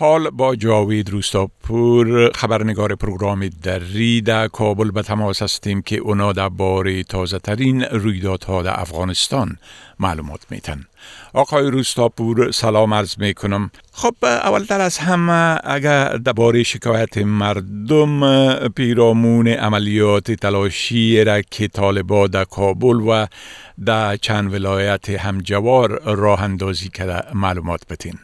حال با جاوید روستاپور خبرنگار پروگرام دری در کابل به تماس هستیم که اونا در باره تازه ترین رویدادها در افغانستان معلومات میتن آقای روستاپور سلام عرض می‌کنم. خب اولتر از همه اگر درباره شکایت مردم پیرامون عملیات تلاشی را که طالبا در کابل و در چند ولایت همجوار راه اندازی کرده معلومات بتین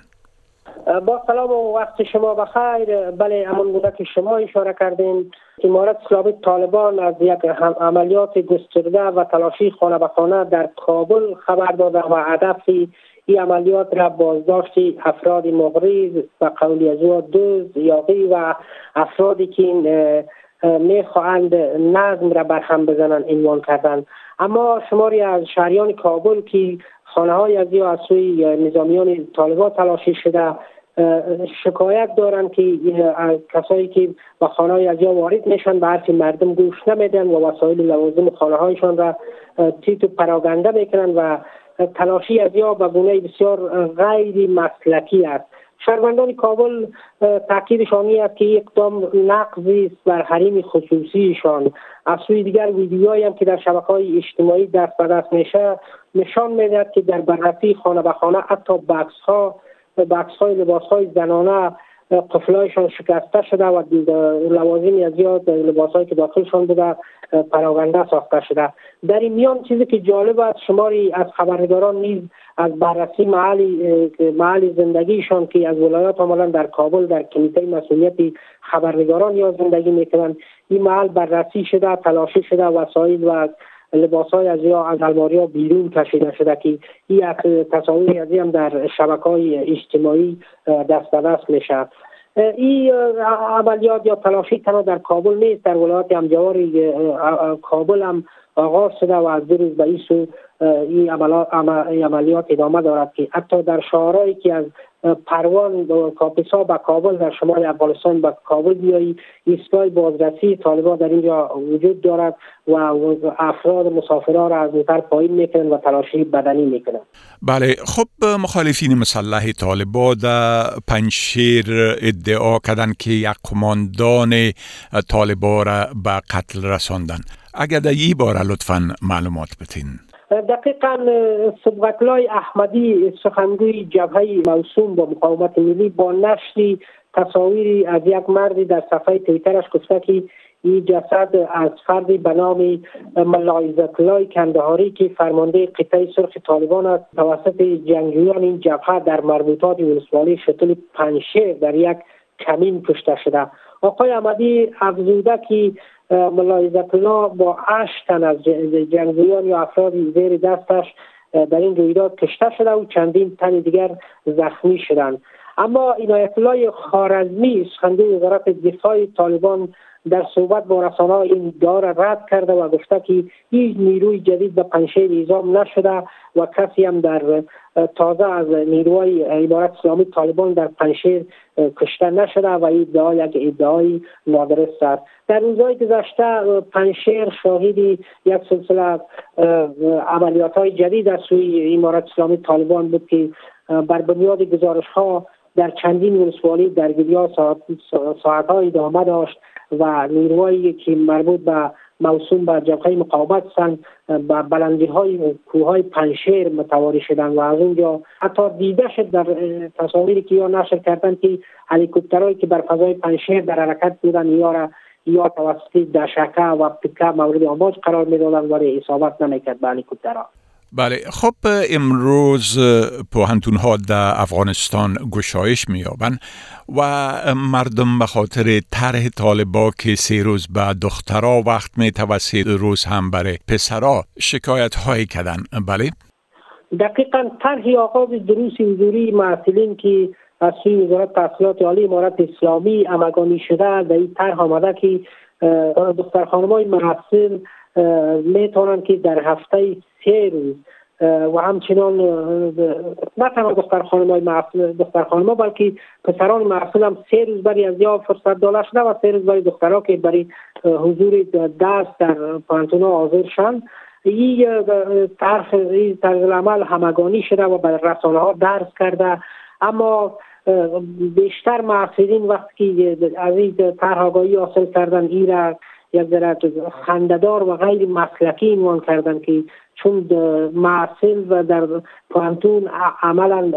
با سلام و وقت شما بخیر. بله امان بوده که شما اشاره کردین. امارت اسلامی طالبان از یک عملیات گسترده و تلاشی خانه به خانه در کابل خبر داده و هدف این عملیات را بازداشت افراد مغریز و قولی از دوز یاقی و افرادی که می‌خواهند نظم را برهم بزنند عنوان کردند. اما شماری از شهریان کابل که خانه های از از سوی نظامیان طالبان تلاشی شده شکایت دارند که کسایی که به خانه از یا وارد میشن به حرف مردم گوش نمیدن و وسایل لوازم خانه هایشان را تیت و پراگنده می‌کنن و تلاشی از یا به گونه بسیار غیر مسلکی است. شهروندان کابل تاکیدشان است که اقدام نقضی است بر حریم خصوصیشان. از سوی دیگر ویدیوهایی هم که در شبکه های اجتماعی دست به دست میشه نشان می‌دهد که در بررسی خانه به خانه حتی بکس ها بکس های لباس های زنانه قفلایشان شکسته شده و لوازمی از یاد لباس هایی که داخلشان بوده پراغنده ساخته شده. در این میان چیزی که جالب است شماری از خبرنگاران نیز از بررسی محل زندگیشان که از ولایات عملا در کابل در کمیته مسئولیت خبرنگاران یا زندگی می‌کنند. این محل بررسی شده تلاشی شده وسایل و لباس های از یا از الماری ها بیرون کشیده شده که این یک تصاویری از هم در شبکه های اجتماعی دست به دست میشه این عملیات یا تلاشی تنها در کابل نیست. در ولایات همجوار کابل هم آغاز شده و از دو روز به این سو این عملیات ادامه دارد که حتی در شهرهایی که از پروان کاپیسا به کابل در شمال افغانستان به کابل بیایی. ایستگاه بازرسی طالبان در اینجا وجود دارد و افراد مسافران را از موتر پایین می‌کنن و تلاشی بدنی می‌کنن بله خب مخالفین مسلح طالبان در پنجشیر ادعا کردن که یک قماندان طالبان را به قتل رساندن. اگر در این باره لطفا معلومات بتین دقیقا صبغتلای احمدی سخنگوی جبهه موسوم با مقاومت ملی با نشری تصاویری از یک مردی در صفحه تویترش گفته که این جسد از فردی به نام ملایزتلای کندهاری که فرمانده قطعه سرخ طالبان است توسط جنگجویان این جبهه در مربوطات ولسوالی شتل پنشیر در یک کمین کشته شده. آقای احمدی افزوده که ملاحظت الله با هشت تن از جنگجویان یا افراد زیر دستش در این رویداد کشته شده و چندین تن دیگر زخمی شدند. اما اینایت الله خارزمی سخنگوی وزارت دفاع طالبان در صحبت با رسانه این ادعا را رد کرده و گفته که هیچ نیروی جدید به پنشیر ایزام نشده و کسی هم در تازه از نیروهای عبارت اسلامی طالبان در پنشیر کشته نشده و این ادعا یک ادعای نادرست است. در روزهای گذشته پنشیر شاهدی یک سلسله عملیات های جدید از سوی امارت اسلامی طالبان بود که بر بنیاد گزارش ها در چندین ولسوالی درگیری ها ساعت, ادامه داشت و نیروهایی که مربوط به موسوم به جبهه مقاومت هستند به بلندی های کوه های پنشیر متواری شدن و از اونجا حتی دیده شد در تصاویری که یا نشر کردن که هلیکوپترهایی که بر فضای پنشیر در حرکت بودن یا را یا توسط دشکه و پیکه مورد آماج قرار می‌دادن ولی اصابت نمی‌کرد به هلیکوپترها. بله. خب امروز پوهنتون ها در افغانستان گشایش میابن و مردم به خاطر طرح طالبا که سه روز به دخترا وقت می توسط روز هم برای پسرا شکایت های کردن. بله. دقیقا طرح آغاز دروس حضوری محصلین که از سوی وزارت تحصیلات عالی امارت اسلامی امگانی شده در این طرح آمده که دختر خانم های محصل می‌تونن که در هفته سه روز و همچنان نه تنها دختر خانم های دختر خانم بلکه پسران محصول هم سه روز برای از یا فرصت داده شده و سه روز برای دخترها که برای حضور درس در پانتونا حاضر شند این طرح طرز عمل همگانی شده و به رسانه ها درس کرده. اما بیشتر محصولین وقتی از این طرح آگاهی حاصل کردن این را یک ذره خنددار و غیر مسلکی عنوان کردن که چون محصول و در پانتون عملا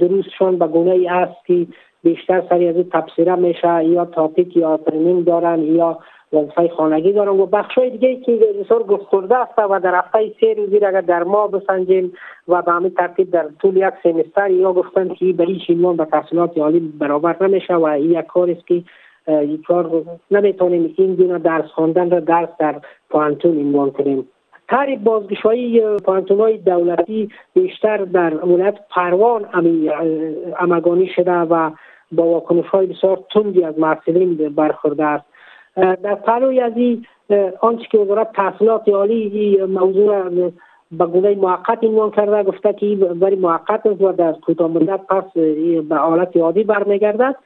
درستشان به گونه است که بیشتر سری از تبصیره میشه یا تاپیک یا ترینینگ دارن یا وظیفه خانگی دارن. و بخش های دیگه که بسیار گسترده است و در هفته سه روزی اگر در ما بسنجیم و به همین ترتیب در طول یک سمستر یا گفتن که به هیچ عنوان به تحصیلات عالی برابر نمیشه و این یک کار است که یک کار نمی‌تونیم این گونه درس خواندن را درس در پانتون عنوان کنیم. تاری بازگشایی پانتون های دولتی بیشتر در ولایت پروان امگانی شده و با واکنش های بسیار تندی از محصلین برخورده است. در پلوی از این آنچه که وزارت تحصیلات عالی موضوع به گونه موقت عنوان کرده گفته که برای موقت است و در کوتاه مدت پس به حالت عادی برمیگردد.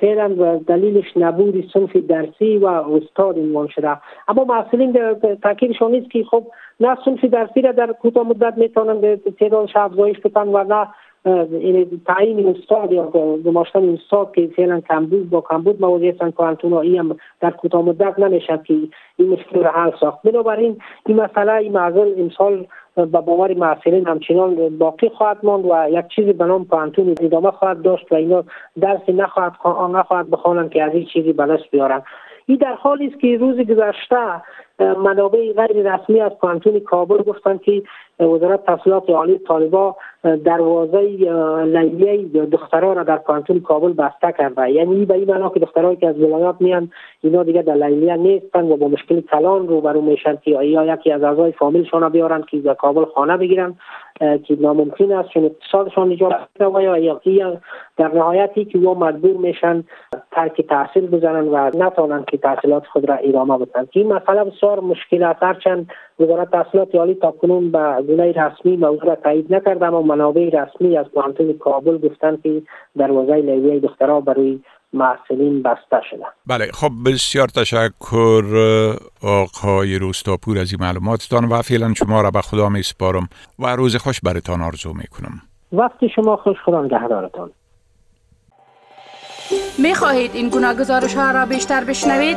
فعلا دلیلش نبود. صنف درسی و استاد عنوان شده اما مسئولین تاکیدشان نیست که خب نه صنف درسی را در کوتاه مدت می‌تونن تعدادش افزایش بدن و نه این تعیین استاد یا گماشتن استاد که فعلا کمبود با کمبود مواجه هستن کانتونایی هم در کوتاه مدت نمی‌شد که این مشکل را حل ساخت. بنابراین این مسئله این معضل امسال به باور محصلین همچنان باقی خواهد ماند و یک چیزی به نام پانتون ادامه خواهد داشت و اینا درسی نخواهد نخواهد بخوانند که از این چیزی به دست بیارن این در حالی است که روز گذشته منابع غیر رسمی از پانتون کابل گفتند که وزارت تحصیلات عالی طالبا دروازه لیلیه دختران را در پانتون کابل بسته کرده. یعنی به این معنا که دخترانی که از ولایات میان اینا دیگه در لیلیه نیستن و با مشکل کلان روبرو میشن که یا یکی از اعضای فامیلشان بیارن که در کابل خانه بگیرن که ناممکن است چون اقتصادشان نجات و یا در نهایتی که او مجبور میشن ترک تحصیل بزنن و نتوانند که تحصیلات خود را ادامه بدن. این مسئله بسیار مشکل است هرچند وزارت تحصیلات عالی تا کنون به گونه رسمی موضوع را تایید نکرده اما منابع رسمی از پانتون کابل گفتند که دروازه لیویه دخترها برای محصلین بسته شده. بله خب بسیار تشکر آقای روستاپور از این معلوماتتان و فعلا شما را به خدا می سپارم و روز خوش برتان آرزو می کنم. وقت شما خوش خدا نگهدارتان. می خواهید این گونه گزارش ها را بیشتر بشنوید؟